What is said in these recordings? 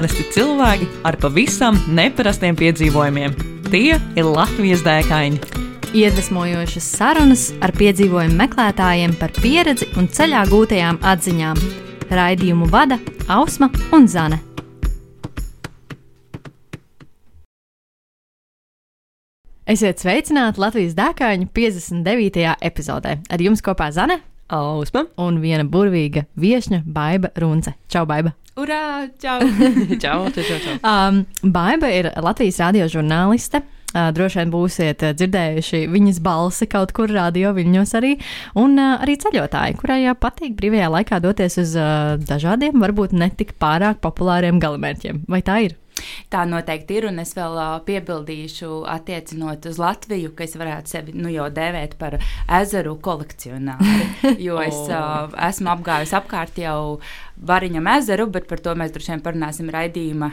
Parasti cilvēki ar pavisam neparastiem piedzīvojumiem. Tie ir Latvijas dēkaini. Iedvesmojošas sarunas ar piedzīvojumu meklētājiem par pieredzi un ceļā gūtajām atziņām. Raidījumu vada Ausma un Zane. Esiet sveicināti Latvijas dēkaņu 59. epizodē. Ar jums kopā Zane Ausma un viena burvīga viesņa Baiva Runce. Čau, Baiva! Urā! Čau! čau, čau, čau, čau. Um, Baiva ir Latvijas radio žurnāliste. Uh, droši vien būsiet uh, dzirdējuši viņas balsi kaut kur radio viļņos arī, un uh, arī ceļotāji, kurai uh, patīk brīvajā laikā doties uz uh, dažādiem, varbūt netik pārāk populāriem galamērķiem. Vai tā ir? Tā noteikti ir, un es vēl piebildīšu, attiecinot uz Latviju, ka es varētu sevi nu, jau dēvēt par ezeru kolekcionāru. Jo es uh, esmu apgājusi apkārt jau Variņam ezeru, bet par to mēs droši vien parunāsim raidījuma.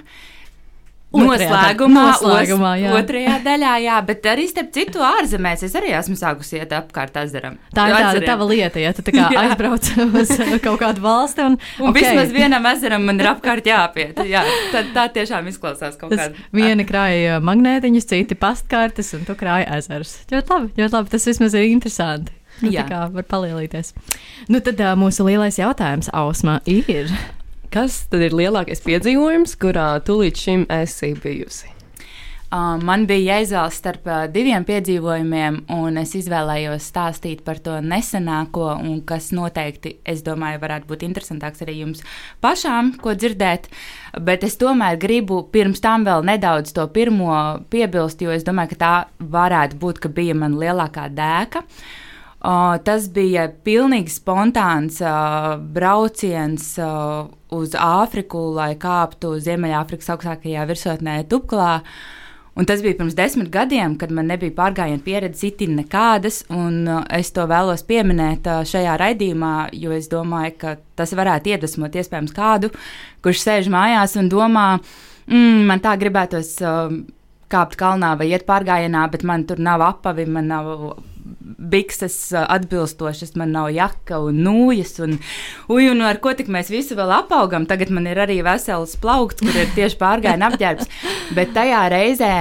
Noslēgumā, noslēgumā os, jā. otrajā daļā, jā, bet arī starp citu ārzemēs es arī esmu sākusi iet apkārt ezeram. Tā ir tāda tava lieta, ja tu tā kā Jā. aizbrauc uz kaut kādu valsti un, Un ok, okay. vismaz vienam ezeram man ir apkārt jāpiet. Jā, tad tā tiešām izklausās kaut kāda. viena krāja magnētiņus, citi pastkartes, un tu krāji ezerus. Ļoti labi, ļoti labi. Tas vismaz ir interesanti. Nu, tā Jā. kā var palielīties. Nu, tad uh, mūsu lielais jautājums, Ausmā, ir. Kas tad ir lielākais piedzīvojums, kurā tu līdz šim esi bijusi? Uh, man bija jāizvēlas starp uh, diviem piedzīvojumiem, un es izvēlējos stāstīt par to nesenāko, un kas noteikti, es domāju, varētu būt interesantāks arī jums pašām, ko dzirdēt. Bet es tomēr gribu pirms tam vēl nedaudz to pirmo piebilst, jo es domāju, ka tā varētu būt, ka bija man lielākā dēka. Uh, tas bija pilnīgi spontāns uh, brauciens uh, uz Āfriku, lai kāptu Ziemeļāfrikas augstākajā virsotnē Tupklā. Un tas bija pirms desmit gadiem, kad man nebija pārgājienu pieredze itin nekādas, un uh, es to vēlos pieminēt uh, šajā raidījumā, jo es domāju, ka tas varētu iedvesmot iespējams kādu, kurš sēž mājās un domā, mm, man tā gribētos uh, kāpt kalnā vai iet pārgājienā, bet man tur nav apavi, man nav bikses uh, atbilstošas, man nav jaka un nūjas. Un, uj, un ar ko tik mēs visi vēl apaugam? Tagad man ir arī vesels plaukts, kur ir tieši pārgājiena apģērbs. Bet tajā reizē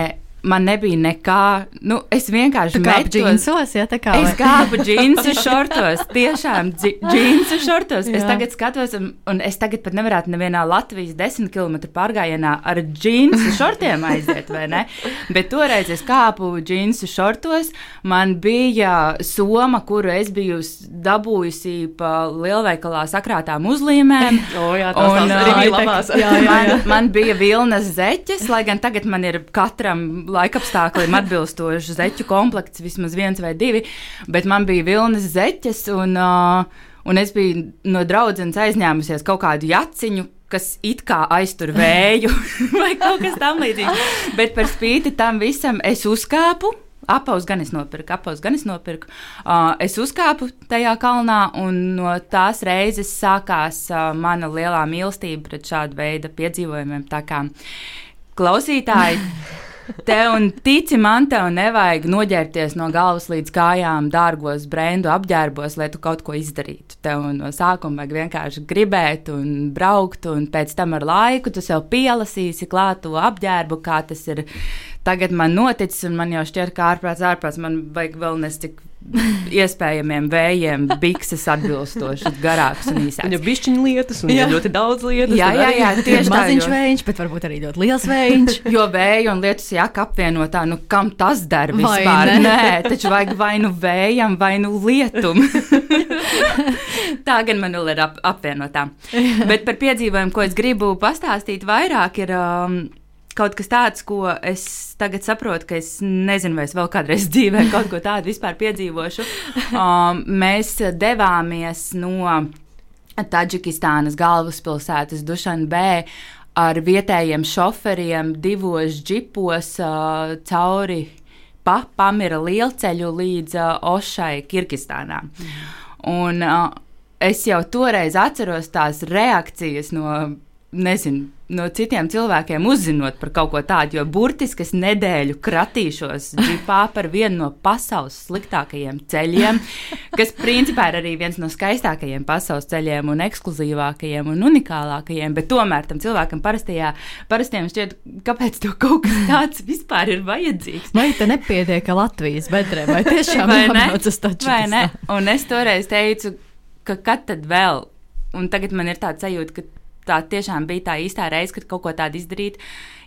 man nebija nekā. Nu, es vienkārši metos- džinsos, ja tā kā. Es kāpu džinsu šortos, tiešām dži- džinsu šortos. Es Jā. tagad skatos, un, un es tagad pat nevarētu nevienā Latvijas desmit km pārgājienā ar džinsu šortiem aiziet, vai ne? Bet toreiz es kāpu džinsu šortos. Man bija soma, kuru es biju dabūjusi pa lielveikalā sakrātām uzlīmēm. O, jā, tās Un, tās arī bija labās. jā, jā, jā. Man, man bija vilnas zeķes, lai gan tagad man ir katram laikapstākļiem atbilstošs zeķu komplekts, vismaz viens vai divi. Bet man bija vilnas zeķes, un, uh, un es biju no draudzenes aizņēmusies kaut kādu jaciņu. Kas it kā aiztur vēju, vai kaut kas tamlīdzīgs. Bet par spīti tam visam es uzkāpu. Apaus gan es nopirku, apaus gan es nopirku. Uh, es uzkāpu tajā kalnā, un no tās reizes sākās uh, mana lielā mīlestība pret šādu veidu piedzīvojumiem. Tā kā klausītāji, tev un tici man, tev nevajag noģērbties no galvas līdz kājām, dārgos brendu apģērbos, lai tu kaut ko izdarītu. Tev no sākuma vajag vienkārši gribēt un braukt, un pēc tam ar laiku tu sev pielasīsi klāt to apģērbu, kā tas ir tagad man noticis, un man jau šķiet, ka ārprāts, ārprāts man vajag vēl nestik iespējamiem vējiem, bikses atbilstošas, garākas un Un īsākas. jau bišķiņa lietas, un Jā. ļoti daudz lietas. Jā, jā, jā, tieši. Maziņš vējiņš, bet varbūt arī ļoti liels vējiņš. Jo vēja un lietus jaka apvienotā, nu kam tas der Vai vispār? ne? Nē, taču vajag vai nu vējam, vai nu lietum. Tā gan man vēl ir ap, apvienotā. Bet par piedzīvojumu, ko es gribu pastāstīt vairāk, ir. Um, Kaut kas tāds, ko es tagad saprotu, ka es nezinu, vai es vēl kādreiz dzīvē kaut ko tādu vispār piedzīvošu. Um, mēs devāmies no Taģikistānas galvaspilsētas Dušanbē ar vietējiem šoferiem divos džipos uh, cauri pa Pamira lielceļu līdz uh, Ošai, Kirgistānā. Un uh, es jau toreiz atceros tās reakcijas no nezinu, no citiem cilvēkiem uzzinot par kaut ko tādu, jo burtiski es nedēļu kratīšos džipā par vienu no pasaules sliktākajiem ceļiem, kas principā ir arī viens no skaistākajiem pasaules ceļiem un ekskluzīvākajiem un unikālākajiem, bet tomēr tam cilvēkam parastajā, parastiem šķiet, kāpēc to kaut kas tāds vispār ir vajadzīgs. Vai te nepietiek Latvijas bedrē, vai tiešām Vai ne? Vai ne? Un es toreiz teicu, ka kad tad vēl, un tagad man ir tāds sajūta, ka tā tiešām bija tā īstā reize, kad kaut ko tādu izdarīt.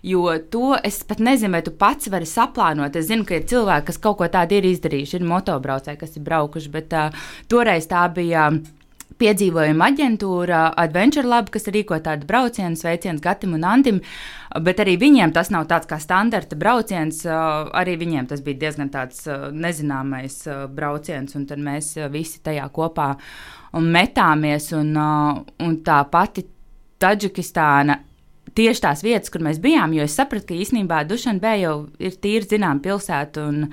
Jo to es pat nezinu, vai tu pats vari saplānot. Es zinu, ka ir cilvēki, kas kaut ko tādu ir izdarījuši, ir motobraucēji, kas ir braukuši, bet uh, toreiz tā bija. Piedzīvojuma aģentūra Adventure Lab, kas rīko tādu braucienu, sveicienu Gatam un Antim, bet arī viņiem tas nav tāds kā standarta brauciens. uh, Arī viņiem tas bija diezgan tāds uh, nezināmais uh, brauciens, un tad mēs uh, visi tajā kopā metāmies. Un, uh, un tā pati Taģikistāna. Tieši tās vietas, kur mēs bijām, jo es sapratu, ka īstenībā Dušanbē jau ir tīri zināma pilsēta, un,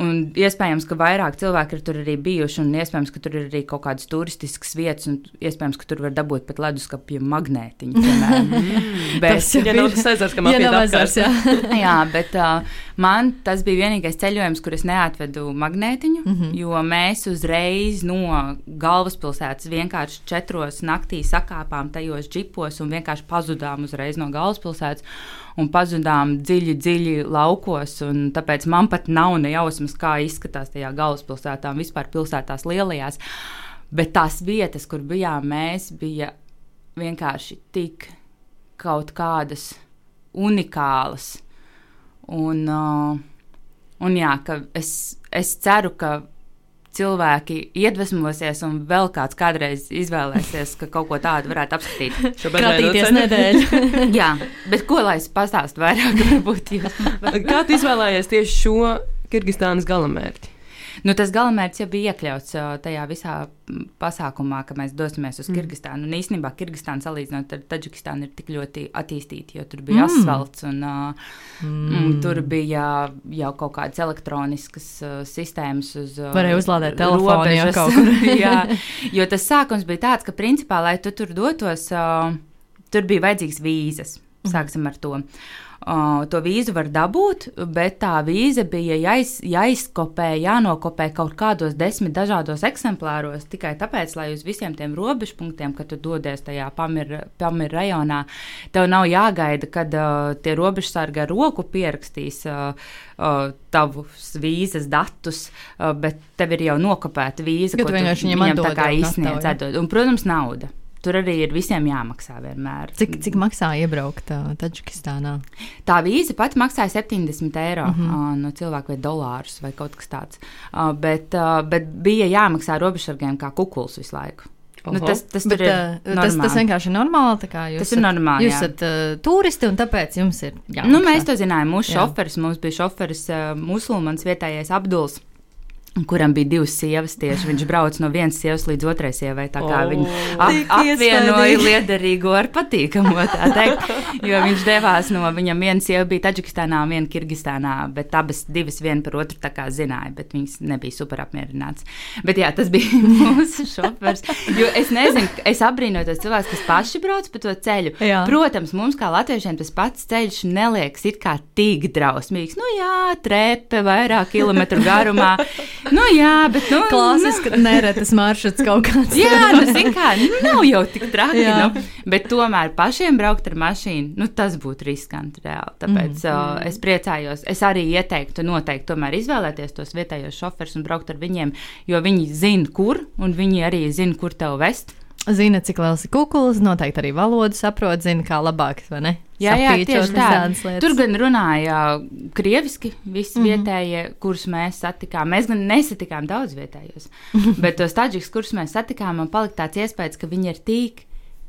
un iespējams, ka vairāk cilvēki ir tur arī bijuši, un iespējams, ka tur ir arī kaut kādas turistiskas vietas, un iespējams, ka tur var dabūt pat leduskapju magnētiņu. piemēram. Bet, Ja nav tas kam Ja apiet nav apkārt. jā. Jā, bet uh, man tas bija vienīgais ceļojums, kur es neatvedu magnētiņu, mm. -hmm. jo mēs uzreiz no galvaspilsētas vienkārši četros naktī sakāpām tajos džipos un vienkārši pazudām uzreiz no galvaspilsētas. Un pazudām dziļi, dziļi laukos. Tāpēc man pat nav ne jausmas, kā izskatās tajā galvaspilsētā un vispār pilsētās lielajās. Bet tās vietas, kur bijām mēs, bija vienkārši tik kaut kādas unikālas. Un, uh, un jā, ka es, es ceru, ka cilvēki iedvesmosies un vēl kāds kādreiz izvēlēsies, ka kaut ko tādu varētu apskatīt. Ceļu. nedēļu. jā, bet ko lai es pastāstu vairāk, varbūt jūs. Kā tu izvēlējies tieši šo Kirgistānas galamērķi? Nu, tas galamērķis jau bija iekļauts uh, tajā visā mm, pasākumā, ka mēs dosimies uz Kirgistānu. Un īstenībā Kirgistāna salīdzinot ar Taģikistānu ir tik ļoti attīstīta, jo tur bija mm. asfalts un uh, mm. tur bija jau kaut kādas elektroniskas uh, sistēmas uz. Uh, Varēja uzlādēt telefonu, ja robežas. kaut kur. Jā, jo tas sākums bija tāds, ka principā, lai tu tur dotos, uh, tur bija vajadzīgs vīzas. Sāksim ar to. Uh, to vīzu var dabūt, bet tā vīza bija jāiz, jāizkopē, jānokopē kaut kādos desmit dažādos eksemplāros. Tikai tāpēc, lai uz visiem tiem robežpunktiem, kad tu dodies tajā Pamira Pamir rajonā, tev nav jāgaida, kad uh, tie robežsargi ar roku pierakstīs uh, uh, tavus vīzas datus, uh, bet tev ir jau nokopēta vīza, Ka tu vienkārši viņam viņam tā kā jau izsniedz. Un, protams, nauda. Tur arī ir visiem jāmaksā vienmēr. Cik, cik maksā iebraukt uh, Taģikistānā? Tā vīza pati maksāja 70 eiro mm -hmm. uh, no cilvēka vai dolārus vai kaut kas tāds. Uh, bet, uh, bet bija jāmaksā robežsargiem kā kukuls visu laiku. Nu, Oho. tas, tas, Bet, ir tas, tas vienkārši ir normāli. Jūs Tas ir normāli, Jūs esat uh, turisti un tāpēc jums ir jāmaksā. Nu, mēs to zinājām. Mūsu Jā. šoferis, mums bija šoferis, uh, musulmanis, vietējais Abduls. Kuram bija divas sievas, tieši viņš brauca no vienas sievas līdz otrai sievai. Tā kā O, viņi ap, apvienoja liederīgo ar patīkamu, tā teikt. Jo viņš devās no viņam, viena sieva bija Taģikistānā, viena Kirgistānā, bet abas divas viena par otru tā kā zināja, bet viņas nebija super apmierināts. Bet jā, tas bija mūsu šofers. Jo es nezinu, es apbrīnoju tos cilvēkus, kas paši brauc pa to ceļu. Jā. Protams, mums kā latviešiem tas pats ceļš neliekas it kā tik drausmīgs. Nu jā, trepe vairāk kilometru garumā. Nu jā, bet nu, Klasiski neretas maršruts kaut kāds. Jā, nu, zin kā, nu, nav jau tik traki. Nu, bet tomēr pašiem braukt ar mašīnu, nu, tas būtu riskanti reāli. Tāpēc mm. uh, es priecājos. Es arī ieteiktu noteikti tomēr izvēlēties tos vietējos šoferus un braukt ar viņiem, jo viņi zina, kur, un viņi arī zina, kur tev vest. Zina, cik liels ir kukulis, noteikti arī valodu saprot, zina, kā labāk? Jā, jā, tieši tā. Tur gan runāja krieviski, visi mm. -hmm. vietējie, kurus mēs satikām. Mēs gan nesatikām daudz vietējos, bet tos taģikus, kurus mēs satikām, man palika tāds iespējas, ka viņi ir tik,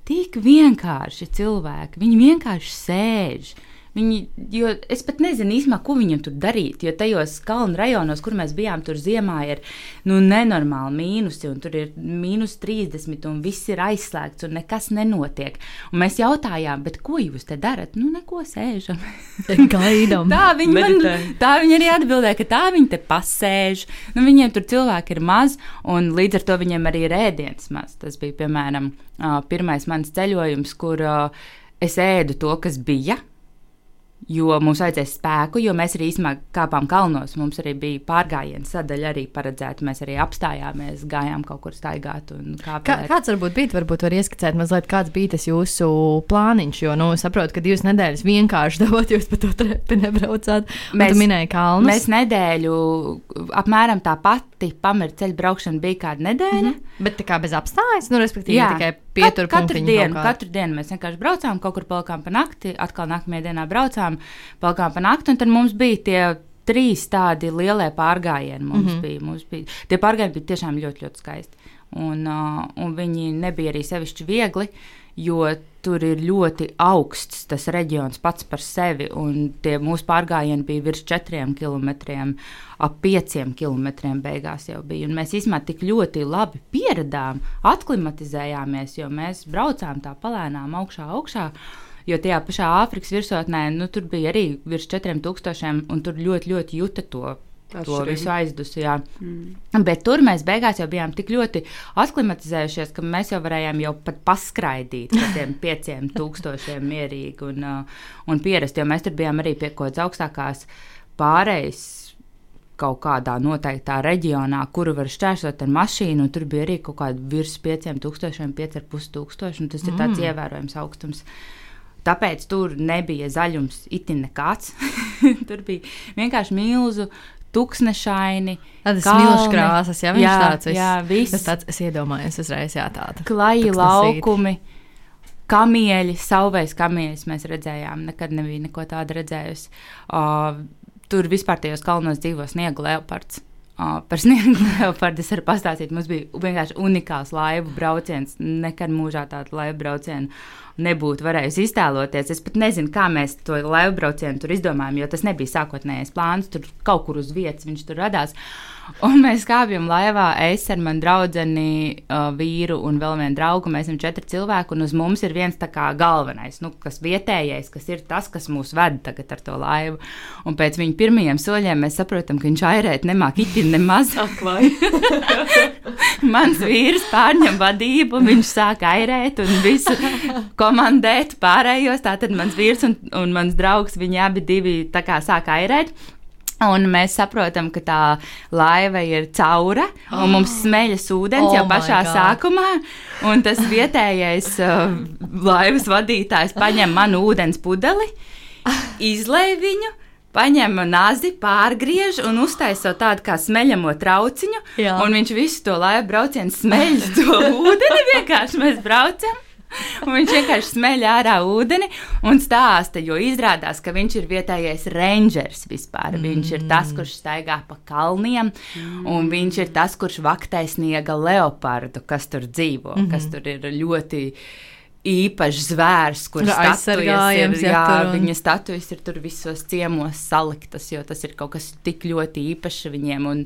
tik vienkārši cilvēki. Viņi vienkārši sēž. Viņi, jo es pat nezinu īstenībā, ko viņam tur darīt. Jo tajos kalnu rajonos, kur mēs bijām, tur ziemā ir nu, nenormāli mīnusi, un tur ir mīnus 30, un viss ir aizslēgts, un nekas nenotiek. Un mēs jautājām, ko jūs te darat? Nu, neko sēžam. Gaidām. tā viņi man, tā viņi arī atbildēja, ka tā viņi te pasēž. Nu, viņiem tur cilvēki ir maz, un līdz ar to viņiem arī ir ēdiens maz. Tas bija, piemēram, pirmais mans ceļojums, kur es ēdu to, kas bija jo mums vajadzēja spēku, jo mēs arī īstenībā kāpām kalnos. Mums arī bija pārgājiena sadaļa arī paredzēta. Mēs arī apstājāmies, gājām kaut kur staigāt. Kā, kāds varbūt bija? Varbūt var ieskicēt mazliet, kāds bija tas jūsu plāniņš, jo, nu, saprotu, ka divas nedēļas vienkārši dabot jūs pa to trepi nebraucāt. Mēs minējām kalnus. Mēs nedēļu apmēram tā pati pamēra ceļu braukšana bija kāda nedēļa. Mm -hmm. Bet tā kā bez apstājas, nu, respektīvi, Jā. tikai pietur Kat, katru dienu, katru dienu mēs vienkārši braucām, kaut kur palikām pa nakti, atkal nākamajā dienā braucām, palikām pa nakti, un tad mums bija tie trīs tādi lielie pārgājieni. Mums, mm -hmm. bija, mums bija, tie pārgājieni bija tiešām ļoti, ļoti skaisti. Un, uh, un viņi nebija arī sevišķi viegli, jo tur ir ļoti augsts tas reģions pats par sevi, tie mūsu pārgājieni bija virs četriem kilometriem, ap pieciem kilometriem beigās jau bija. Un mēs īstenībā tik ļoti labi pieradām, aklimatizējāmies, jo mēs braucām tā palēnām augšā, augšā. Jo tajā pašā Āfrikas virsotnē nu, tur bija arī virs 4000, un tur ļoti, ļoti juta to to visu aizdusi. Mm. Bet tur mēs beigās jau bijām tik ļoti aklimatizējušies, ka mēs jau varējām jau pat paskraidīt ar tiem pieciem tūkstošiem mierīgi un, uh, un pierast, jo mēs tur bijām arī pie kaut kādas augstākās pārējas kaut kādā noteiktā reģionā, kuru var šķērsot ar mašīnu, un tur bija arī kaut kāda virs 5000, 5,5 tūkstoši, un tas mm. ir tāds mm. ievērojams augstums. Tāpēc tur nebija zaļums, itin nekāds. tur bija vienkārši milzu tuksnešaini. Tādas smilšu krāsas, jā, viņš jā, tāds - jā, viss. Tas tāds, es iedomājos uzreiz, jā, tāda. Klaji laukumi. Kamieļi, saulēs kamieļus mēs redzējām. Nekad nebija neko tādu redzējusi. Uh, tur vispār tajos kalnos dzīvo sniega leopards. Uh, par sniegu leopardu es varu pastāstīt. Mums bija vienkārši unikāls laivu brauciens. Nekad mūžā tādu laivu braucienu nebūtu varējusi iztēloties. Es pat nezinu, kā mēs to laivu braucienu tur izdomājām, jo tas nebija sākotnējais plāns. Tur kaut kur uz vietas viņš tur radās. Un mēs kāpjam laivā, es ar manu draugu, vīru un vēl vienu draugu. Mēs esam četri cilvēki, un uz mums ir viens tā kā galvenais, nu, kas vietējais, kas ir tas, kas mūs ved tagad ar to laivu. Un pēc viņa pirmajiem soļiem mēs saprotam, ka viņš airēt nemāk itin nemaz. Mans vīrs pārņem vadību, viņš sāk airēt un visu komandēt pārējos. Tātad mans vīrs un, un mans draugs, viņi abi divi tā kā sāk airēt. Un mēs saprotam, ka tā laiva ir caura, un mums smeļas ūdens oh jau pašā sākumā. Un tas vietējais uh, laivas vadītājs paņem manu ūdens pudeli, izlaiž viņu paņem nāzi, pārgriež un uztaisa tādu kā smeļamo trauciņu. Jā. Un viņš visu to laivu braucienu smeļ to ūdeni. Vienkārši mēs braucam. Un viņš vienkārši smeļ ārā ūdeni un stāsta, jo izrādās, ka viņš ir vietējais rangers vispār. Mm. Viņš ir tas, kurš staigā pa kalniem, mm. un viņš ir tas, kurš vaktē sniega leopardu, kas tur dzīvo, mm kas tur ir ļoti īpašs zvērs, kurš aizsargājams. Jā un... viņa statujas ir tur visos ciemos saliktas, jo tas ir kaut kas tik ļoti īpašs viņiem. Un,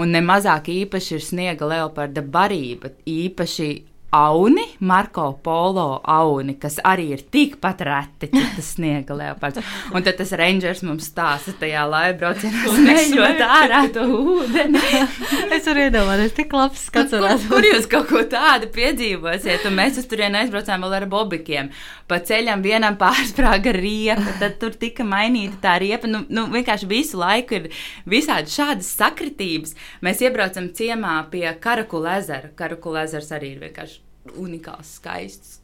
un nemazāk īpaši ir sniega leoparda barība. Īpaši auni, Marko Polo auni, kas arī ir tikpat reti, cik tas sniega leopards. Un tad tas rangers mums stāsta tajā laiva braucienā, smējot ārā to ūdeni. es varu iedomāties, tik labs skats. Kur, kur, jūs kaut ko tādu piedzīvosiet? Un mēs uz turieni aizbraucām vēl ar bobikiem. Pa ceļam vienam pārsprāga riepa, tad tur tika mainīta tā riepa. Nu, nu vienkārši visu laiku ir visādi šādas sakritības. Mēs iebraucam ciemā pie Karakula ezera. Karakula ezers arī ir vienkārši unikāls, skaists.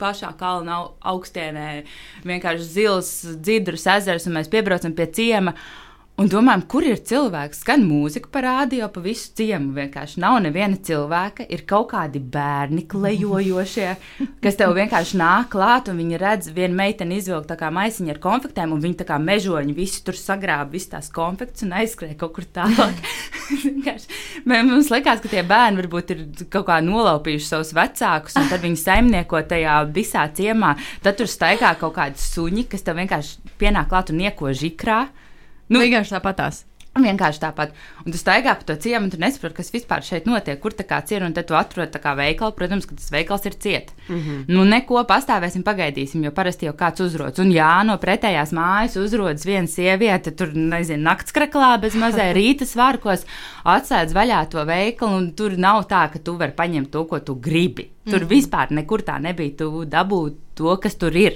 Pašā kalna augstienē vienkārši zils, dzidrs ezers, un mēs piebraucam pie ciema. Un domājam, kur ir cilvēks, skan mūzika pa radio, pa visu ciemu. Vienkārši nav neviena cilvēka, ir kaut kādi bērni klejojošie, kas tev vienkārši nāk klāt, un viņi redz, viena meitene izvilk tā kā maisiņu ar konfektēm, un viņi tā kā mežoņi visi tur sagrāba visas tās konfekts un aizskrēja kaut kur tālāk. Mums liekas, ka tie bērni varbūt ir kaut kā nolaupījuši savus vecākus, un tad viņi saimnieko tajā visā ciemā. Tad tur staigā kaut kādi suņi, kas tev vienkārši pienāk klāt un nieko žikrā. Nu, Vienkārši tāpatās. Vienkārši tāpat. Un tu staigā pa to ciemu, un tu nesaproti, kas vispār šeit notiek, kur tā kā ir. Un tad tu atrod tā kā veikalu, protams, ka tas veikals ir ciet. Mm -hmm. Nu, neko pastāvēsim, pagaidīsim, jo parasti jau kāds uzrodas. Un jā, no pretējās mājas uzrodas viena sieviete, tur, nezinu, naktskraklā bez mazai rīta svārkos, atslēdz vaļā to veikalu, un tur nav tā, ka tu vari paņemt to, ko tu gribi. Tur mm -hmm. vispār nekur tā nebija. Tu dabū to, kas tur ir.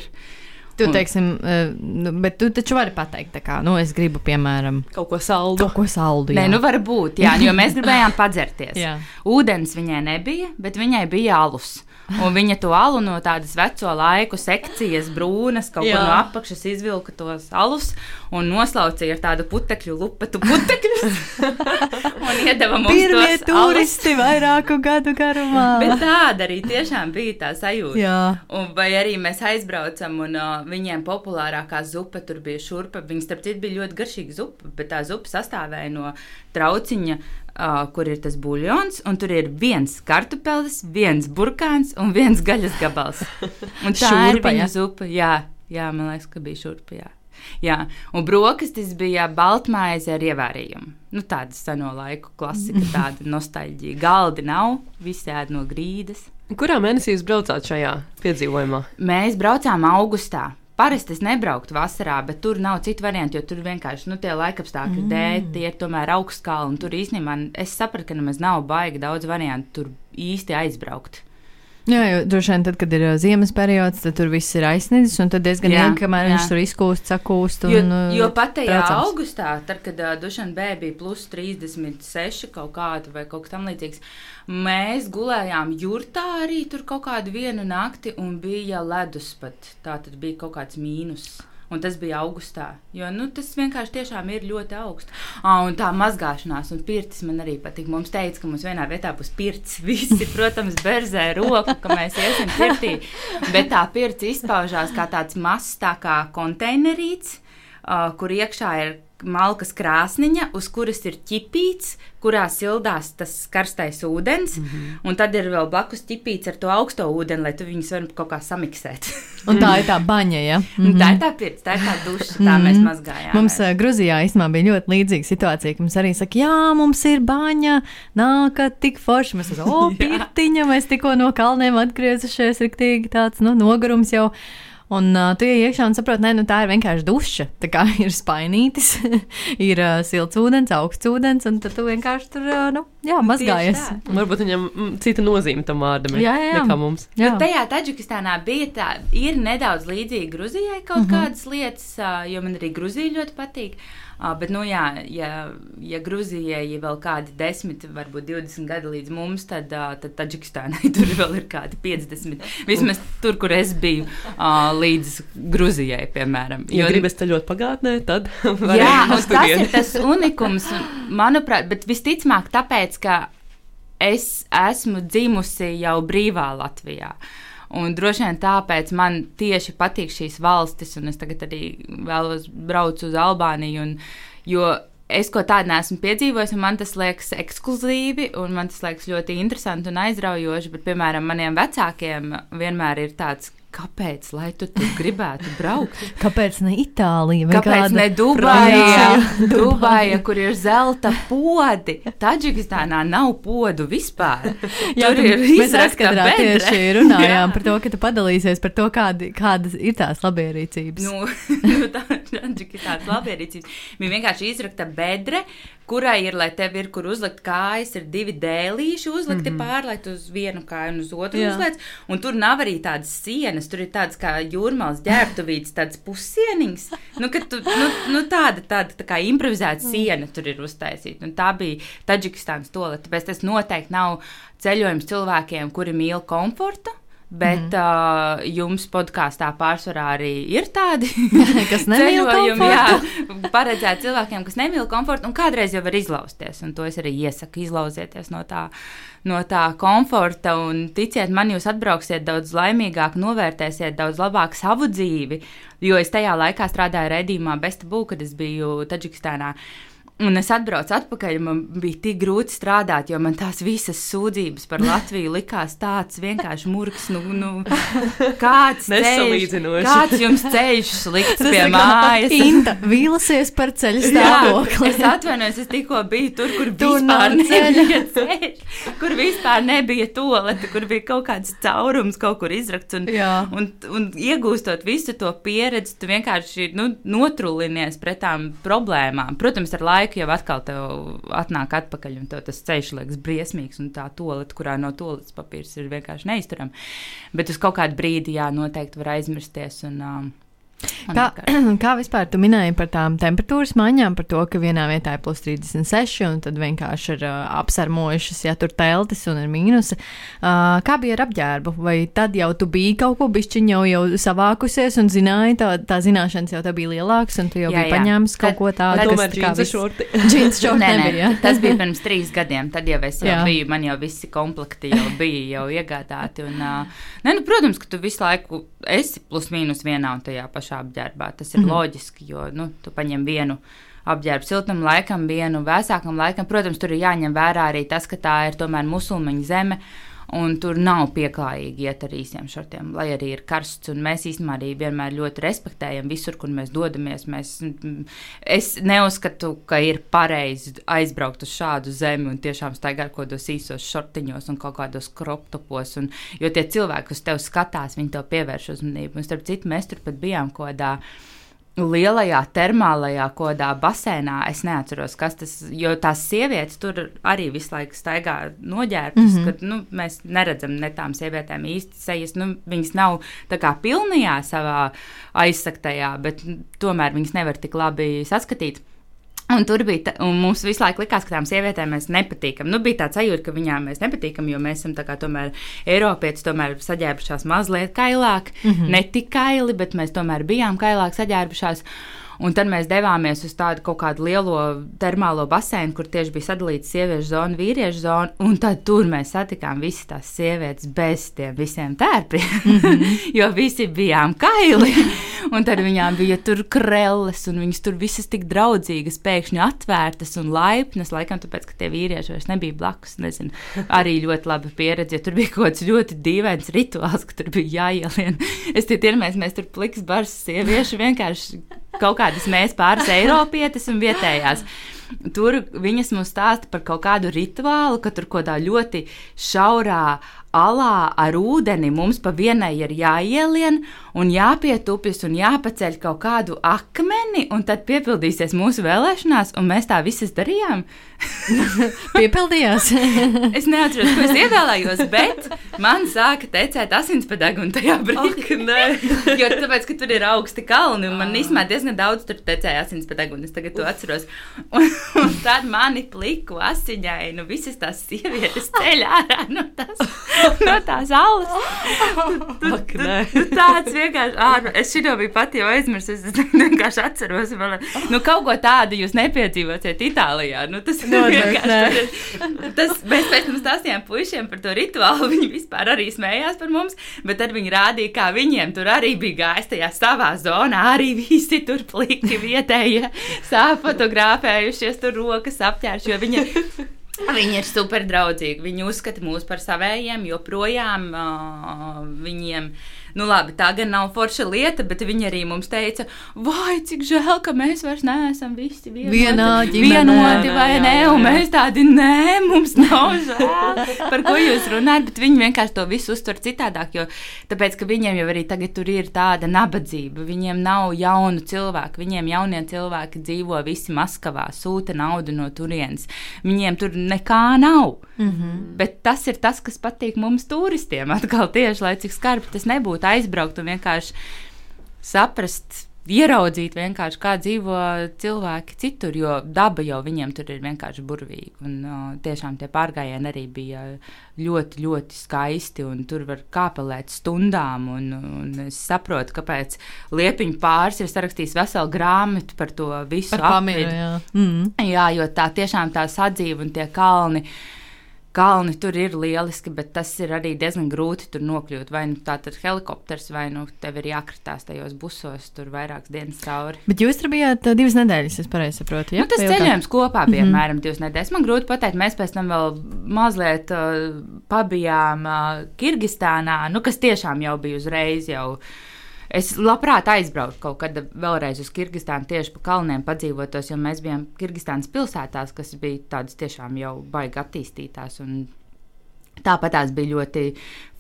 Tu, teiksim, uh, bet tu taču vari pateikt, kā, nu, es gribu, piemēram, kaut ko saldu. Kaut ko saldu jā. Nē, nu, varbūt, jā, jo mēs gribējām padzerties. Ūdens viņai nebija, bet viņai bija alus. Un viņa to alu no tādas veco laiku sekcijas, brūnas, kaut kā no apakšas izvilka tos alus un noslaucīja ar tādu putekļu lupatu putekļus. un iedeva mums Pirmie turisti alus. vairāku gadu garumā. Bet tāda arī tiešām bija tā sajūta. Jā. Un vai arī mēs aizbraucam un uh, viņiem populārākā zupa tur bija šurpa. Viņa starp citu bija ļoti garšīga zupa, bet tā zupa sastāvēja no trauciņa uh, kur ir tas buļļons, un tur ir viens kartupelis, viens burkāns un viens gaļas gabals. Un tā šurpa, ir viņa ja? zupa. Jā, jā, man liekas, ka bija šurpa. Jā. Jā, un brokastis bija baltmaize ar ievērījumu. Nu, tāda seno laiku klasika, tāda nostalģija. Galdi nav, visi ēd no grīdas. Kurā mēnesī jūs braucāt šajā piedzīvojumā? Mēs braucām augustā. Parasti es nebrauktu vasarā, bet tur nav citu variantu, jo tur vienkārši nu, tie laikapstākļi mm. dēļ, tie ir tomēr augstskāli. Tur īstenībā es sapratu, ka nemaz nav baigi daudz variantu tur īsti aizbraukt. Jā, jo droši vien tad, kad ir ziemas periods, tad tur viss ir aizsniedzis, un tad diezgan ilgi, kamēr jā. viņš tur izkūst, sakūst. Un, jo, jo pat tajā braucams. augustā, tad, kad uh, Dušana B bija plus 36 kaut kāda vai kaut kas tam līdzīgs, mēs gulējām jurtā arī tur kaut kādu vienu nakti, un bija ledus pat. Tā tad bija kaut kāds mīnus. Un tas bija augustā. Jo nu, tas vienkārši ir ļoti augsts. Ah, un tā mazgāšanās un pirts man arī patīk. Mums teica, ka mums vienā vietā būs pirts. Visi, protams, berzē roku, ka mēs iesim pirtī. Bet tā pirts izpaužās kā tāds mazs tā kā konteinerīts, uh, kur iekšā ir malkas krāsniņa, uz kuras ir ķipīts, kurā sildās tas karstais ūdens, mm -hmm. un tad ir vēl blakus ķipīts ar to augsto ūdeni, lai tu viņus varētu kaut kā samiksēt. un tā ir tā baņa, ja? Mm -hmm. Tā ir tā pirts, tā ir tā duša, tā mēs mhm. mazgājām. Mums uh, Gruzijā īstenībā bija ļoti līdzīga situācija, ka mums arī saka, jā, mums ir baņa, nākat tik forši, mēs esam, o, pirtiņa, mēs tikko no kalniem atgriezušies, riktīgi tāds, nu, nogurums jau. Un uh, tu iekšā un saproti, nu, tā ir vienkārši duša. Tā kā ir spainītis, ir uh, silts ūdens, augsts ūdens, un tad tu vienkārši tur uh, nu, jā, mazgājies. Varbūt viņam cita nozīme tam vārdam ir jā, jā. nekā mums. Jā. Bet tajā Taģikistānā bija tā, ir nedaudz līdzīga Gruzijai kaut mm -hmm. kādas lietas, uh, jo man arī Gruzija ļoti patīk. Uh, Uh, bet, nu, jā, ja, ja Grūzijai ir vēl kādi 10, varbūt 20 gadi līdz mums, tad, uh, tad Taģikistānai tur vēl ir kādi 50. Vismaz tur, kur es biju, uh, līdz Grūzijai, piemēram. Jo, ja gribas ceļot pagātnē, tad jā, tas ir tas unikums, manuprāt, bet visticamāk tāpēc, ka es esmu dzimusi jau brīvā Latvijā. Un droši vien tāpēc man tieši patīk šīs valstis, un es tagad arī vēlos braukt uz Albāniju. Un, jo es ko tādu neesmu piedzīvojis, un man tas liekas ekskluzīvi, un man tas liekas ļoti interesanti un aizraujoši. Bet, piemēram, maniem vecākiem vienmēr ir tāds, Kāpēc? Lai tu tur gribētu braukt? Kāpēc ne Itālija? Kāpēc ne Dubaja? Dubaja, kur ir zelta podi. Taģikistānā nav podu vispār. Jā, tur ir mēs raskatā tieši runājām Jā. par to, ka tu padalīsies par to, kādi, kādas ir tās labierīcības. Nu, nu tā Taģikistānas labierīcības. Viņa vienkārši izrakta bedre, kurai ir, lai tev ir, kur uzlikt kājas, ir divi dēlīši uzlikti mm -hmm. pār, lai tu uz vienu kāju un uz otru Jā. uzliec. Un tur nav arī tādas sienas, tur ir tādas kā jūrmālas ģērbtuvītes, tādas pussieniņas. Nu, tu, nu, nu, tāda, tāda tā kā improvizēta siena tur ir uztaisīta. Un tā bija Taģikistānas tolete. Tāpēc tas noteikti nav ceļojums cilvēkiem, kuri mīl komfortu Bet mm. uh, jums podkāstā pārsvarā arī ir tādi ceļojumi, jā, paredzēti cilvēkiem, kas nemīl komfortu, un kādreiz jau var izlausties. Un to es arī iesaku, izlauzieties no tā, no tā komforta. Un ticiet man, jūs atbrauksiet daudz laimīgāk, novērtēsiet daudz labāk savu dzīvi. Jo es tajā laikā strādāju redzījumā Bestabū, kad es biju Taģikistānā. Un es atbraucu atpakaļ, man bija tik grūti strādāt, jo man tās visas sūdzības par Latviju likās tāds vienkārši murgs. Nu, nu, kāds, ceļš, Nesalīdzinoši. kāds jums ceļš slikts pie mājas? Inta vīlusies par ceļu stāvokli. es atvainojos, es tikko biju tur, kur Tur vispār nebija ceļš, kur vispār nebija tolete, kur bija kaut kāds caurums, kaut kur izrakts. Un, Jā. un, un iegūstot visu to pieredzi, tu vienkārši nu, notrulinies pret tām problēmām. Protams, ar laiku jau atkal atnāk atpakaļ, un tas ceļš liekas briesmīgs, un tā tolete, kurā no toaletes papīrs ir vienkārši neizturama. Bet uz kaut kādu brīdi, jā, noteikti var aizmirsties. Un, um, Kā, kā vispār tu minēji par tām temperatūras maiņām, par to, ka vienā vietā ir plus 36, un tad vienkārši ir uh, apsarmojušas, ja tur teltis un ir mīnusi. Uh, kā bija ar apģērbu? Vai tad jau tu biji kaut ko bišķiņ jau, jau savākusies un zināji, tā, tā zināšanas jau tev bija lielākas, un tu jau Jā, biji jā. paņēmis kaut ko tādu, Tomēr tā džinsa šorti. Džins šorti Nē, nē, nebija. ja? tas bija pirms trīs gadiem. Tad jau es jau Jā. biju, man jau visi komplekti jau bija jau iegādāti. Un, uh, nē, nu, protams, ka tu visu laiku esi plus mīnus vienā un tajā pašā apģērbā. Tas ir mm -hmm. loģiski, jo nu, tu paņem vienu. Apģērbu siltam laikam, vienu vēsākam laikam. Protams, tur ir jāņem vērā arī tas, ka tā ir tomēr musulmaņu zeme. Un tur nav pieklājīgi iet ar īsiem šortiem, lai arī ir karsts. Mēs īstenībā arī vienmēr ļoti respektējam visur, kur mēs dodamies. Mēs, mm, es neuzskatu, ka ir pareizi aizbraukt uz šādu zemi un tiešām staigāt kaut kādos īsos šortiņos un kaut kādos kroptopos. Un, jo tie cilvēki, kas tev skatās, viņi tev pievērš uzmanību. Un starp citu, mēs tur pat bijām kaut kādā lielajā termālajā kodā basēnā. Es neatceros, kas tas ir. Jo tās sievietes tur arī visu laiku staigā noģērbtas, mm -hmm. kad nu, mēs neredzam ne tām sievietēm īsti sejas. Nu, viņas nav tā kā pilnajā savā aizsaktajā, bet tomēr viņas nevar tik labi saskatīt. Un tur bija, ta- un mums visu laiku likās, ka tām sievietēm mēs nepatīkam. Nu, bija tāds sajūta, ka viņām mēs nepatīkam, jo mēs esam tā kā tomēr Eiropieši, tomēr saģērbušās mazliet kailāk. Mm -hmm. Ne tik kaili, bet mēs tomēr bijām kailāk saģērbušās. Un tad mēs devāmies uz tādu kaut kādu lielo termālo basēnu, kur tieši bija sadalīta sieviešu zona, vīriešu zona. Un tad tur mēs satikām visas tās sievietes bez tiem visiem tērpiem, mm -hmm. jo visi bijām kaili. Un tad viņām bija tur krelles, un viņas tur visas tik draudzīgas, pēkšņi atvērtas un laipnas. Laikam tāpēc, ka tie vīrieši vairs nebija blakus. Nezinu, arī ļoti laba pieredze. Tur bija kaut kāds ļoti dīvains rituāls, ka tur bija jāielien. Es tie iedomājos, mēs tur pliks bars sieviešu vienkārši kaut kādas mēs pāris eiropietes un vietējās. Tur viņas mums stāsta par kaut kādu rituālu, ka tur kaut kādā ļoti šaurā alā ar ūdeni mums pa vienai ir jāielien un jāpietupjas un jāpaceļ kaut kādu akmeni, un tad piepildīsies mūsu vēlēšanās, un mēs tā visas darījām. Piepildījās. Es neatceros, ko es ievēlējos, bet man sāka tecēt asinspadegu un tajā brīdī. jo tāpēc, ka tur ir augsti kalni, un man īstenībā diezgan daudz tur tecēja asinspadegu, un es tagad to atceros. Un, un tad mani pliku asiņainu, visas tās sievietes ceļ ārā no tās, no tās alas. Ak, nē. Tu tāds vienkārši, ārā, es šito biju pati jau aizmirsis, es vienkārši atceros, vēl, nu kaut ko tādu jūs nepiedzīvosiet Itālijā. Nu, tas Noteikti, vienkārši, tas, mēs pēc tam stāstījām puišiem par to rituālu, viņi vispār arī smējās par mums, bet tad viņi rādīja, kā viņiem tur arī bija gājis tajā savā zonā, arī visi tur pliki vietējie sāp fotografējušies, tur rokas apķērš, jo viņi Viņi ir super draudzīgi. Viņi uzskata mūs par savējiem, joprojām uh, viņiem. Nu, labi, tā gan nav forša lieta, bet viņi arī mums teica, vai cik žēl, ka mēs vairs neesam visi vienoti, Vienā ģimenē. vienoti vai Jā, nē, jā, un jā. mēs tādi, nē, mums nav žēl, par ko jūs runājat, bet viņi vienkārši to visu uztver citādāk, jo tāpēc, ka viņiem jau arī tagad tur ir tāda nabadzība, viņiem nav jaunu cilvēku, viņiem jaunie cilvēki dzīvo visi Maskavā, sūta naudu no turienes, viņiem tur nekā nav. Mm -hmm. Bet tas ir tas, kas patīk mums, turistiem. Atkal tieši, lai cik skarbi tas nebūtu, aizbraukt un vienkārši saprast ieraudzīt vienkārši, kā dzīvo cilvēki citur, jo daba jau viņiem tur ir vienkārši burvīga. Un uh, tiešām tie pārgājieni arī bija ļoti, ļoti skaisti, un tur var kāpelēt stundām. Un, un es saprotu, kāpēc Liepiņa pāris ir sarakstījis veselu grāmatu par to visu apvidu. Jā. Mm. jā, jo tā tiešām tā sadzīve un tie kalni. Uh, kalni tur ir lieliski, bet tas ir arī diezgan grūti tur nokļūt. Vai nu tā ir helikopters, vai nu tev ir jākritās tajos busos, tur vairākas dienas cauri. Bet jūs tur bijāt uh, divas nedēļas, es pareizi saprotu. Ja? Nu, tas ceļojums kopā bija mm -hmm. apmēram divas nedēļas. Man grūti pateikt, mēs pēc tam vēl mazliet uh, pabijām uh, Kirgistānā, nu, kas tiešām jau bija uzreiz jau. Es labprāt aizbrauktu kaut kad vēlreiz uz Kirgistānu tieši pa kalniem padzīvotos, jo mēs bijām Kirgistānas pilsētās, kas bija tādas tiešām jau baigi attīstītās. Tāpat tās bija ļoti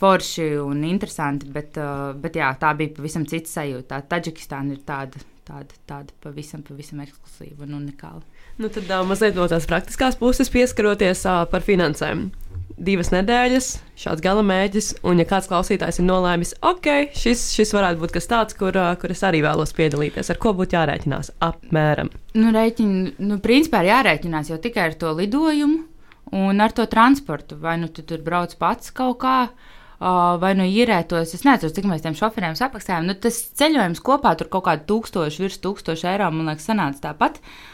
forši un interesanti, bet, uh, bet jā, tā bija pavisam cita sajūta. Taģikistāna ir tāda, tāda, tāda pavisam, pavisam ekskluzīva un unikāla. Nu, tad uh, mazliet no tās praktiskās puses pieskaroties uh, par finansēm divas nedēļas, šāds gala mēģis, un, ja kāds klausītājs ir nolēmis, ok, šis, šis varētu būt kas tāds, kur, kur es arī vēlos piedalīties, ar ko būtu jārēķinās apmēram? Nu, rēķin, nu, principā ir jārēķinās jau tikai ar to lidojumu un ar to transportu. Vai nu tu tur brauc pats kaut kā. Vai nu īrētos, es nezinu, cik mēs tiem šoferiem samaksājām. Nu, tas ceļojums kopā tur kaut kādu tūkstošu, virs tūkstošu eiro, man liekas, sanāca tāpat. Uh,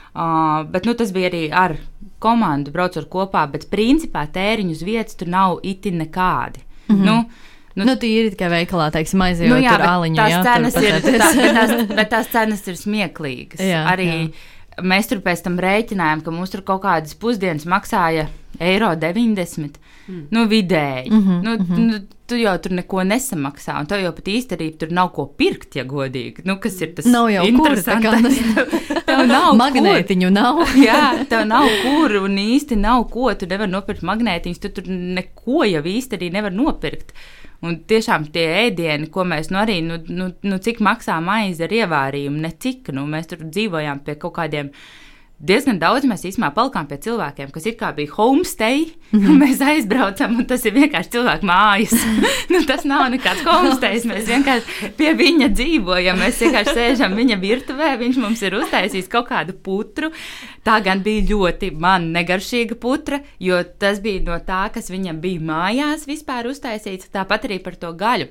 bet nu, tas bija arī ar komandu braucot kopā, bet principā tēriņu uz vietas tur nav itin nekādi. Mm -hmm. nu, Nu, nu, tīri tikai veikalā, teiksim, aizjūt nu, jā, aliņu. Tās jā, cenas ir, tā, bet, tās, bet tās cenas ir smieklīgas. Jā, Arī jā. mēs tur pēc tam rēķinājām, ka mums tur kaut kādas pusdienas maksāja eiro 90. Mm. Nu, vidēji. Mm -hmm, nu, mm -hmm. nu, tu jau tur neko nesamaksā, un tev jau pat īsti arī tur nav ko pirkt, ja godīgi. Nu, kas ir tas? Nav jau interesantākais. tev nav magnētiņu, kur. nav. Jā, tev nav kur, un īsti nav ko. Tu nevari nopirkt magnētiņus, tu tur neko jau īsti arī nevar nopirkt. Un tiešām tie ēdieni, ko mēs nu arī, nu, nu, nu cik maksā maize ar ievārījumu, ne cik, nu mēs tur dzīvojām pie kaut kādiem diezgan daudz mēs īstenībā palikām pie cilvēkiem, kas it kā bija homestay, mm -hmm. mēs aizbraucam, un tas ir vienkārši cilvēku mājas. nu, tas nav nekāds homestay, mēs vienkārši pie viņa dzīvojam, mēs vienkārši sēžam viņa virtuvē, viņš mums ir uztaisījis kaut kādu putru. Tā gan bija ļoti man negaršīga putra, jo tas bija no tā, kas viņam bija mājās vispār uztaisīts, tāpat arī par to gaļu.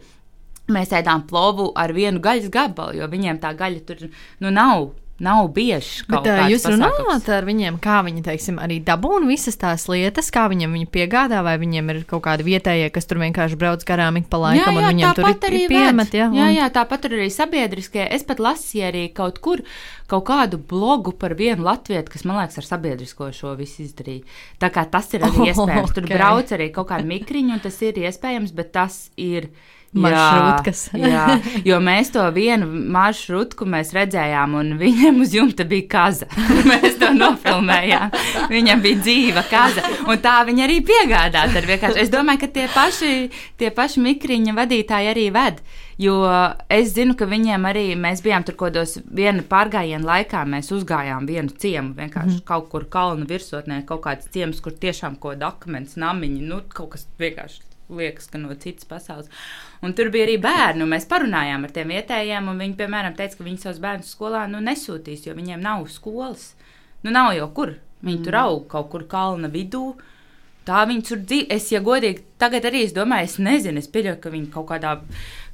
Mēs ēdām plovu ar vienu gaļas gabalu, jo viņiem tā gaļa tur nu, nav nav bieži. Bet, jūs runājat ar viņiem, kā viņi, teiksim, arī dabūna visas tās lietas, kā viņiem viņi piegādā, vai viņiem ir kaut kādi vietējie, kas tur vienkārši brauc garām ik pa laikam, jā, jā, un viņiem tur ir, ir piemet. Jā, un... jā, jā, tāpat arī sabiedriskie. Es pat lasīju arī kaut kur kaut kādu blogu par vienu latviešu, kas man liekas ar sabiedrisko šo visu izdarīja. Tā kā tas ir arī oh, iespējams. Tur okay. brauc arī kaut kāda mikriņa, un tas ir iespējams, bet tas ir maršrutkas. Jā, jā, jo mēs to vienu maršrutku redzējām, un viņam uz jumta bija kaza. Mēs to nofilmējām. Viņam bija dzīva kaza, un tā viņa arī piegādāta. Es domāju, ka tie paši, tie paši mikriņa vadītāji arī ved. Jo es zinu, ka viņiem arī mēs bijām tur kaut kādos viena pārgājiena laikā. Mēs uzgājām vienu ciemu, vienkārši mm. kaut kur kalnu virsotnē, kaut kāds ciems, kur tiešām kaut kāda akmens namiņa, nu, kaut kas vienkārši liekas, ka no citas pasaules. Un tur bija arī bērni, un mēs parunājām ar tiem vietējiem, un viņi, piemēram, teica, ka viņi savus bērnus skolā nu, nesūtīs, jo viņiem nav skolas. Nu, nav jau kur. Viņi mm. tur aug kaut kur kalna vidū. Tā viņi tur dzīvo. Es, ja godīgi, tagad arī es domāju, es nezinu, es pieļauju, ka viņi kaut kādā,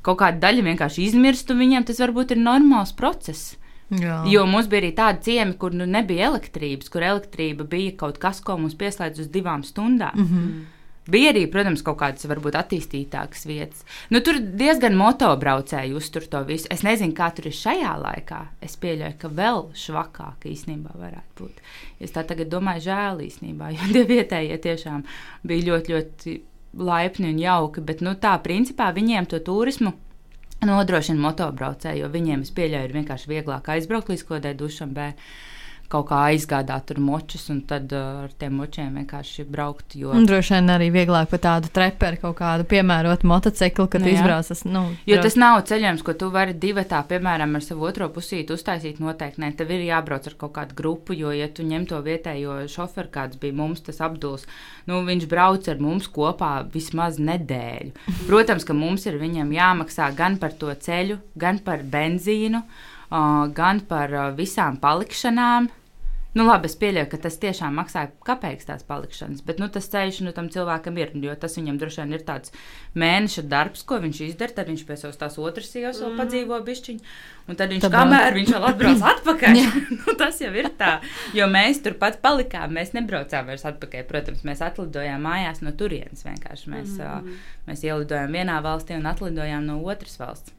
kaut kāda daļa vienkārši izmirst, un viņiem tas varbūt ir normāls process. Jā. Jo mums bija arī tādi ciemi, kur nu, nebija elektrības, kur elektrība bija kaut kas, ko mums pieslēdz uz divām stundām. Mm -hmm. Bija arī, protams, kaut kādas varbūt attīstītākas vietas. Nu, tur diezgan motobraucēji uztur to visu. Es nezinu, kā tur ir šajā laikā. Es pieļauju, ka vēl švakāk īstenībā varētu būt. Es tā tagad domāju, žēl īstenībā, jo tie vietējie tiešām bija ļoti, ļoti laipni un jauki. Bet nu, tā principā viņiem to turismu nodrošina motobraucēji, jo viņiem, es pieļauju, ir vienkārši vieglāk aizbraukt līdz kodai dušam. Bet kaut kā aizgādāt tur močus un tad uh, ar tiem močiem vienkārši braukt. Jo... Un droši vien arī vieglāk pa tādu treperi kaut kādu piemērot motociklu, kad nu, izbrauc. Nu, jo tas nav ceļojums, ko tu vari divatā, piemēram, ar savu otro pusīti uztaisīt noteikti. Nē, tev ir jābrauc ar kaut kādu grupu, jo, ja tu ņem to vietējo šoferu, kāds bija mums, tas apduls, nu, viņš brauc ar mums kopā vismaz nedēļu. Protams, ka mums ir viņam jāmaksā gan par to ceļu, gan par benzīnu. Gan par visām palikšanām. Nu, labi, es pieļauju, ka tas tiešām maksāja kāpēc tās palikšanas, bet nu, tas ceļš nu, tam cilvēkam ir. Jo tas viņam droši vien ir tāds mēneša darbs, ko viņš izdara. Tad viņš pie savas tās otras sievas vēl mm. padzīvo bišķiņu. Un tad viņš, tad kamēr viņš vēl atbrauc atpakaļ, nu, tas jau ir tā. Jo mēs turpat palikām, mēs nebraucām vairs atpakaļ. Protams, mēs atlidojām mājās no turienes. Vienkārši mēs, mm. uh, mēs ielidojām vienā valstī un atlidojām no otras valsts.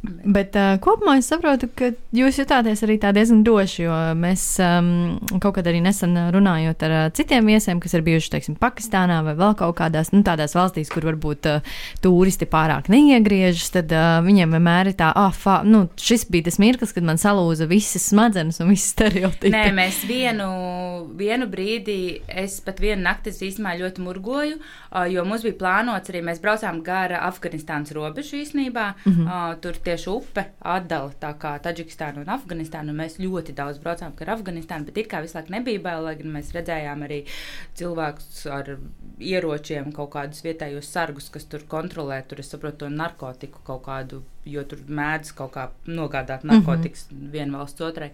Bet uh, kopumā es saprotu, ka jūs jutāties arī diezgan droši, jo mēs um, kaut kad arī nesen runājot ar uh, citiem viesiem, kas ir bijuši, teiksim, Pakistānā vai vēl kaut kādās nu, tādās valstīs, kur varbūt uh, turisti pārāk neiegriežas, tad uh, viņiem vienmēr ir tā, ah, fa, nu, šis bija tas mirklis, kad man salūza visas smadzenes un visas stereotipi. Nē, mēs vienu, vienu brīdi, es pat vienu nakti īstenībā ļoti murgoju, uh, jo mums bija plānots arī, mēs braucām gara Afganistānas robežu īstenībā. Mm -hmm. uh, tur tieši upe atdala tā kā Taģikistānu un Afganistānu. Mēs ļoti daudz braucām ar Afganistānu, bet it kā visu laiku nebija bail, lai gan mēs redzējām arī cilvēkus ar ieročiem, kaut kādus vietējos sargus, kas tur kontrolē, tur es saprotu, narkotiku kaut kādu jo tur mēdz kaut kā nogādāt narkotikas mm -hmm. viena valsts otrai.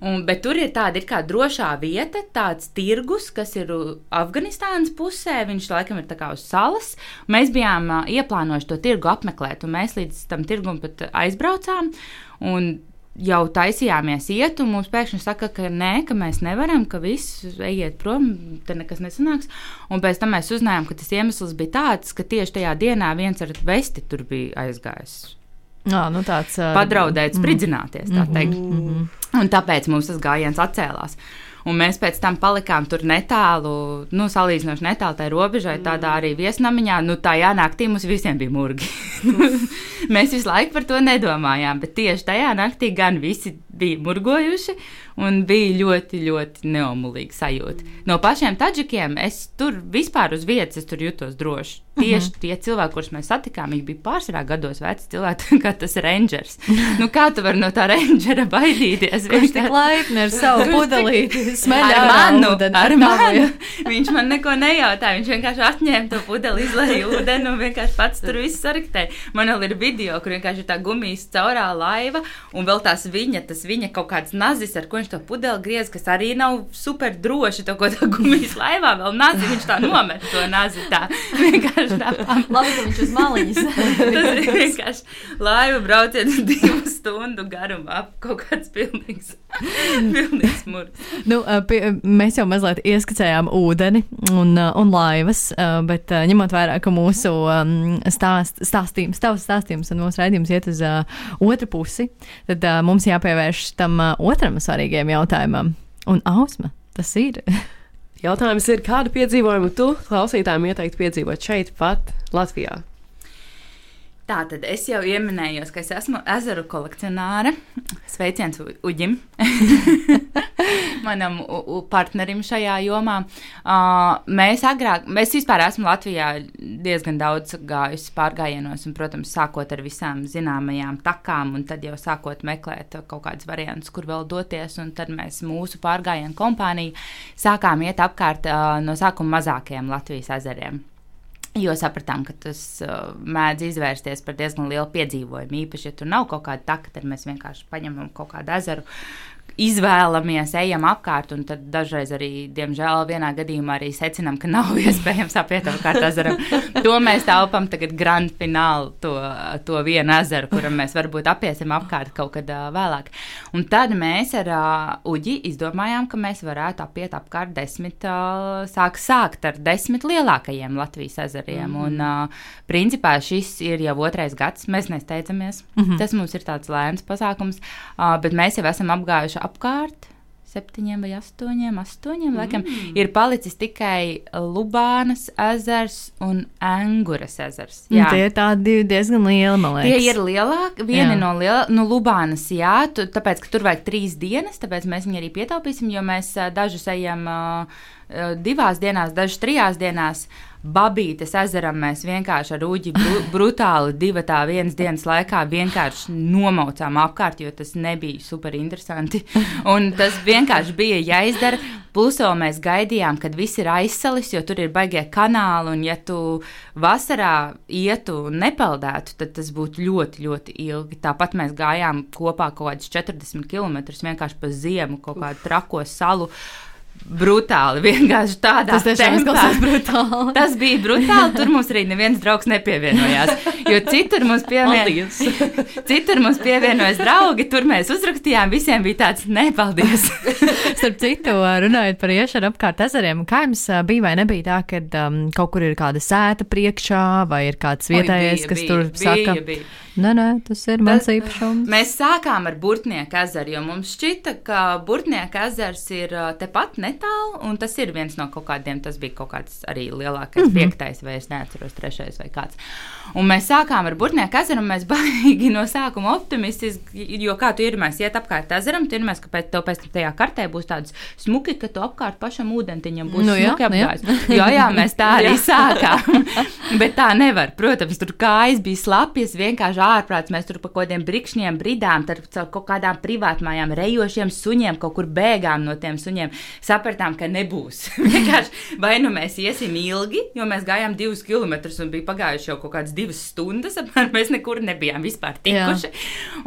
Un, bet tur ir tāda ir drošā vieta, tāds tirgus, kas ir Afganistānas pusē. Viņš laikam ir uz salas. Mēs bijām uh, ieplānojuši to tirgu apmeklēt, un mēs līdz tam tirgum pat aizbraucām. Un jau taisījāmies iet, un mums pēkšņi saka, ka nē, ka mēs nevaram, ka viss ejiet prom, te nekas nesanāks. Un pēc tam mēs uzzinājām, ka tas iemesls bija tāds, ka tieši tajā dienā viens ar vesti tur bija aizgājis Jā, nu tāds uh, padraudēt, mhm. spridzināties, tā teikt. Mm -hmm. Un tāpēc mums tas gājiens atcēlās. Un mēs pēc tam palikām tur netālu, nu, salīdzinoši netālu tai robežai, tādā arī viesnamiņā. Nu, tajā naktī mums visiem bija murgi. mēs visu laiku par to nedomājām, bet tieši tajā naktī gan visi bija murgojuši un bija ļoti, ļoti neomulīga sajūta. No pašiem taģikiem es tur vispār uz vietas tur jutos droši. Tieši uh -huh. tie cilvēki, kurus mēs satikām, viņi bija pārsvarā gados veci cilvēki, kā tas rangers. nu, kā tu vari no tā rangera baidīties? Viņš tik laipni ar savu pudelīti smeļ ar manu, ar manu. Viņš man neko nejautāja, viņš vienkārši atņēma to pudeli, izlēja ūdeni un vienkārši pats tur viss saraktēja. Man vēl ir video, kur vienkārši ir tā gumijas caurā laiva un vēl tās viņa, tas viņa kaut kāds nazis, ar ko viņš to pudeli griez, kas arī nav super droši, to, ko tā gumijas laivā vēl nazi, viņš tā nomet to nazi tā. Vienkārši tā. Labi, ka viņš uz maliņas. Tas ir vienkārši laiva brauciens divu stundu garumā. Kaut kāds pilnīgs. Nu, pie, mēs jau mazliet ieskicējām ūdeni un, un laivas, bet ņemot vērā, ka mūsu stāst, stāstījums, tavs stāstījums un mūsu raidījums iet uz otru pusi, tad mums jāpievērš tam otram svarīgajam jautājumam. Un ausma, tas ir. Jautājums ir, kādu piedzīvojumu tu klausītājiem ieteiktu piedzīvot šeit, pat Latvijā? Tā tad es jau pieminēju, ka es esmu ezeru kolekcionāre. Sveiciens Uģim, manam partnerim šajā jomā. Uh, mēs agrāk, mēs vispār esam Latvijā diezgan daudz gājusi pārgājienos, un, protams, sākot ar visām zināmajām takām, un tad jau sākot meklēt kaut kādus variantus, kur vēl doties. Tad mēs mūsu pārgājienu kompāniju sākām iet apkārt uh, no sākuma mazākajiem Latvijas ezeriem. Jo sapratām, ka tas uh, mēdz izvērsties par diezgan lielu piedzīvojumu. Īpaši, ja tur nav kaut kāda taka, tad mēs vienkārši paņemam kaut kādu ezeru, izvēlamies, ejam apkārt, un tad dažreiz arī, diemžēl, vienā gadījumā arī secinām, ka nav iespējams apiet apkārt ezeram. to mēs taupām tagad grand finālu, to, to vienu ezeru, kuram mēs varbūt apiesim apkārt kaut kad uh, vēlāk. Un tad mēs ar uh, Uģi izdomājām, ka mēs varētu apiet apkārt desmit, uh, sāk, sākt ar desmit lielākajiem Latvijas ezeriem. Mm -hmm. Un, uh, principā, šis ir jau otrais gads, mēs nesteidzamies. Mm -hmm. Tas mums ir tāds lēns pasākums, uh, bet mēs jau esam apgājuši apkārt. Septiņiem vai astoņiem, astoņiem mm. laikam ir palicis tikai Lubānas ezers un Anguras ezers. Jā, tie ir tādi diezgan lieli, man liekas. Tie ir lielāki, vieni jā. no liela, nu, Lubānas, jā, tu, tāpēc, ka tur vajag trīs dienas, tāpēc mēs viņu arī pietaupīsim, jo mēs dažus ejam. Uh, divās dienās, dažas trijās dienās. Babītes ezeram mēs vienkārši ar uģi bru, brutāli divu tā vienas dienas laikā vienkārši nomaucām apkārt, jo tas nebija super interesanti. Un tas vienkārši bija jāizdara. Plus vēl mēs gaidījām, kad viss ir aizsalis, jo tur ir baigie kanāli, un ja tu vasarā ietu un nepeldētu, tad tas būtu ļoti, ļoti ilgi. Tāpat mēs gājām kopā kaut kādus 40 km vienkārši pa ziemu, kaut kādu trako salu. Brutāli, vienkārši tādā Tas izklausās brutāli. Tas bija brutāli. Tur mums arī neviens draugs nepievienojās. Jo citur mums, pievien... Citur mums pievienojas draugi, tur mēs uzrakstījām. Visiem bija tāds nepaldies. Starp citu, runājot par iešanu apkārt ezeriem, kā jums bija vai nebija tā, ka um, kaut kur ir kāda sēta priekšā, vai ir kāds vietējais, Oi, kas bija, tur bija, saka, bija, bija. Nē, nē, tas ir mans Tas- īpašums. Mēs sākām ar Burtnieku ezeru, jo mums šķita, ka Burtnieku ezers ir tepat netālu, un tas ir viens no kaut kādiem, tas bija kaut kāds arī lielākais, mm. -hmm. piektais, vai es neatceros, trešais vai kāds. Un mēs sākām ar Burtnieku ezeru, un mēs baigi no sākuma optimistiski, jo kā tu iedomājies, iet apkārt ezeram, tu iedomājies, ka pēc, tev pēc tam tajā kartē būs tāds smuki, ka tu apkārt pašam ūdentiņam būs Nu jā, smuki apgājis. Jā, jā, mēs tā arī sākām. Bet tā nevar. Protams, tur kājas bija slapjas, vienkārši ārprāts. Mēs tur pa kaut kādiem brikšņiem bridām, tad caur kaut kādām privātmājām, rejošiem suņiem, kaut kur bēgām no tiem suņiem. Sapratām, ka nebūs. vienkārši vai nu mēs iesim ilgi, jo mēs gājām divus kilometrus un bija pagājuši jau kaut kādas divas stundas, apmēram mēs nekur nebijām vispār tikuši.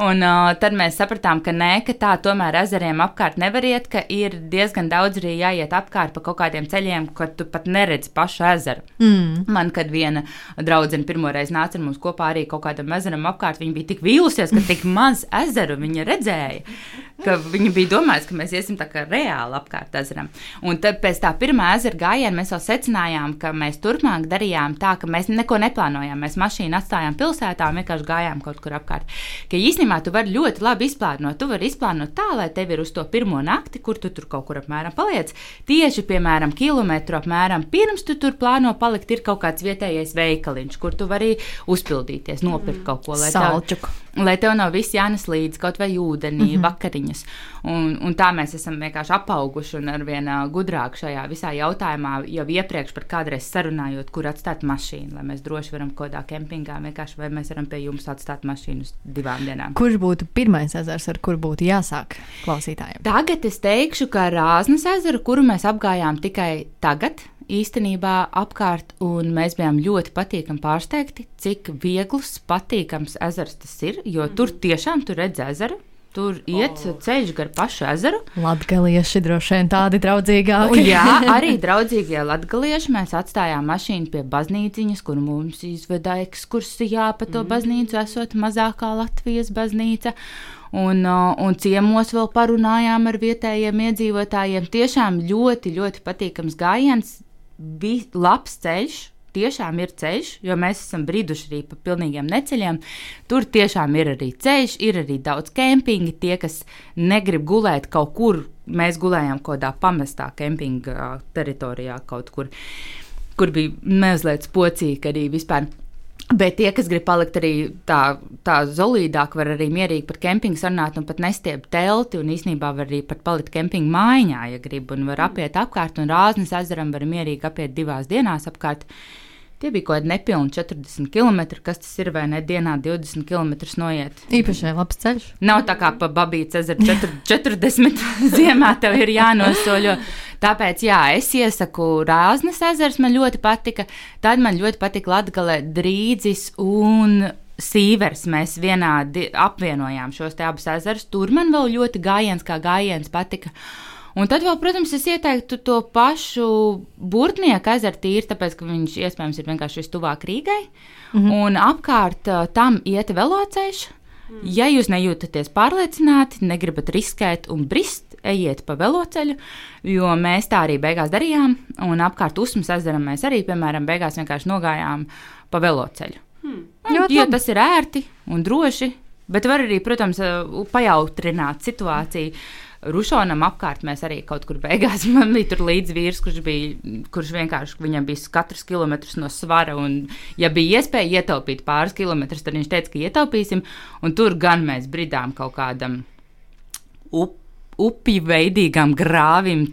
Un uh, tad mēs sapratām, ka nē, ka tā tomēr ezeriem apkārt nevar iet, ka ir diezgan daudz arī jāiet apkārt pa kaut kādiem ceļiem, ka tu pat neredzi pašu ezeru. Mm. Man, kad viena draudzene pirmo reizi nāca ar mums kopā arī kaut kādam ezeram apkārt, viņa bija tik vīlusies, ka tik maz ezeru viņa redzēja, viņa bija domājusi, ka mēs iesim tā kā reāli apkārt ezeram. Un tad pēc tā pirmā ezera gājiena mēs vēl secinājām, ka mēs turpmāk darījām tā, ka mēs neko neplānojām. Mēs mašīnu atstājām pilsētā un vienkārši gājām kaut kur apkārt. Ka īstenībā tu vari ļoti labi izplānot. Tu vari izplānot tā, lai tev ir uz to pirmo nakti, kur tu tur kaut kur apmēram paliec. Tieši, piemēram, kilometru apmēram pirms tu tur plāno palikt, ir kaut kāds vietējais veikaliņš, kur tu vari uzpildīties, nopirkt kaut ko. Lai tev- Salčuku. Lai tev nav viss jānes līdzi kaut vai ūdenī, mm. -hmm. vakariņas. Un, un tā mēs esam vienkārši apauguši un arvien gudrāk šajā visā jautājumā, jau iepriekš par kādreiz sarunājot, kur atstāt mašīnu, lai mēs droši varam kaut kādā kempingā vienkārši, vai mēs varam pie jums atstāt mašīnu uz divām dienām. Kurš būtu pirmais ezers, ar kuru būtu jāsāk klausītājiem? Tagad es teikšu, ka Rāznas ezeru, kuru mēs apgājām tikai tagad, īstenībā apkārt, un mēs bijām ļoti patīkami pārsteigti, cik viegls, patīkams ezers tas ir, jo tur tiešām tur redz ezeru. Tur iet oh. ceļš gar pašu ezeru. Latgalieši droši vien tādi Un, draudzīgāki. jā, arī draudzīgie latgalieši mēs atstājām mašīnu pie baznīciņas, kur mums izveda ekskursijā pa to baznīcu, esot mazākā Latvijas baznīca. Un, uh, un ciemos vēl parunājām ar vietējiem iedzīvotājiem. Tiešām ļoti, ļoti patīkams gājiens, bija labs ceļš. Tiešām ir ceļš, jo mēs esam brīduši arī pa pilnīgiem neceļiem. Tur tiešām ir arī ceļš, ir arī daudz kempingi. Tie, kas negrib gulēt kaut kur, mēs gulējām kaut kādā pamestā kempinga teritorijā, kaut kur, kur bija mazliet spocīgi arī vispār. Bet tie, kas grib palikt arī tā, tā zolīdāk, var arī mierīgi par kempingu sarunāt un pat nestiept telti. Un īsnībā var arī pat palikt kempinga mājā, ja grib, un var apiet apkārt. Un Rāznas ezeram var mierīgi apiet divās dienās apkārt. Tie bija kaut kādi nepilni 40 km, kas tas ir vai ne dienā 20 km noiet. Īpaši labs ceļš. Nav tā kā pa babītas ezeru 40 ziemā tev ir jānosoļo. Tāpēc, jā, es iesaku Rāznas ezers, man ļoti patika. Tad man ļoti patika Latgale Drīdzis un Sīvers. Mēs vienādi apvienojām šos te abus ezerus. Tur man vēl ļoti gājiens kā gājiens patika. Un tad, vēl, protams, es ieteiktu to pašu burtnieku ezeru tīri, tāpēc, ka viņš iespējams ir vienkārši vistuvāk Rīgai. Mm -hmm. Un apkārt uh, tam iet veloceļš. Ja jūs nejūtaties pārliecināti, negribat riskēt un brist, ejiet pa veloceļu, jo mēs tā arī beigās darījām. Un apkārt Usmas ezeram mēs arī, piemēram, beigās vienkārši nogājām pa veloceļu. Hmm. Ļoti Jo labi. tas ir ērti un droši, bet var arī, protams, uh, pajautrināt situāciju. Rušonam apkārt mēs arī kaut kur beigās. Man bija līdzi vīrs, kurš, bija, kurš vienkārši viņam bija katrs kilometrs no svara. Un, ja bija iespēja ietaupīt pāris kilometrus, tad viņš teica, ka ietaupīsim. Un tur gan mēs bridām kaut kādam up, upju veidīgam grāvim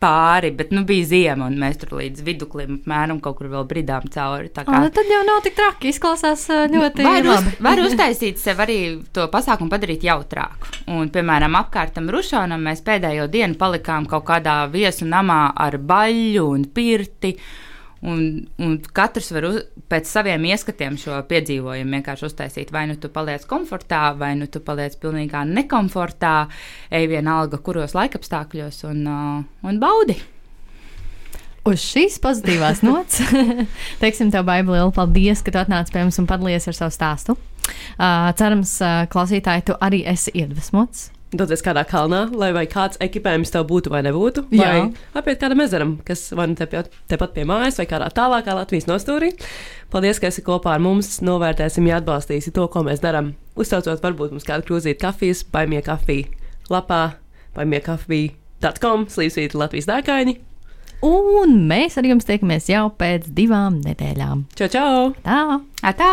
pāri, bet nu, bija ziema, un mēs tur līdz viduklim apmēram kaut kur vēl bridām cauri. tā O, kā- nu tad jau nav tik traki. Izklausās ā, ļoti Var, uz, labi. var uztaisīt sev arī to pasākumu, padarīt jautrāku. Un, piemēram, apkārtam Rušānam mēs pēdējo dienu palikām kaut kādā viesu namā ar baļu un pirti. Un, un katrs var uz, pēc saviem ieskatiem šo piedzīvojumu vienkārši uztaisīt. Vai nu tu paliec komfortā, vai nu tu paliec pilnīgā nekomfortā, ej vienalga, kuros laikapstākļos un, uh, un baudi. Uz šīs pozitīvās nots, teiksim, tev, Baiba, liela paldies, ka tu atnāci pie mums un padalījies ar savu stāstu. Uh, cerams, uh, klausītāji, tu arī esi iedvesmots. Doties kādā kalnā, lai vai kāds ekipējums tev būtu vai nebūtu, Jā. vai apiet kādam ezeram, kas vai nu tepat, tepat pie mājas, vai kādā tālākā Latvijas nostūrī. Paldies, ka esi kopā ar mums. Novērtēsim, ja atbalstīsi to, ko mēs darām. Uztraucot, varbūt mums kādu krūzīti kafijas, baimie kafiju lapā, baimie kafiju.com, slīpsvīti Latvijas dēkaini. Un mēs ar jums tiekamies jau pēc divām nedēļām. Čau, čau! Tā! Atā!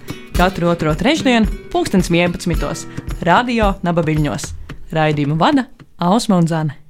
Katru otro trešdienu, pulkstens 11. Radio Nabaviļņos. Raidījumu vada Ausma un Zana.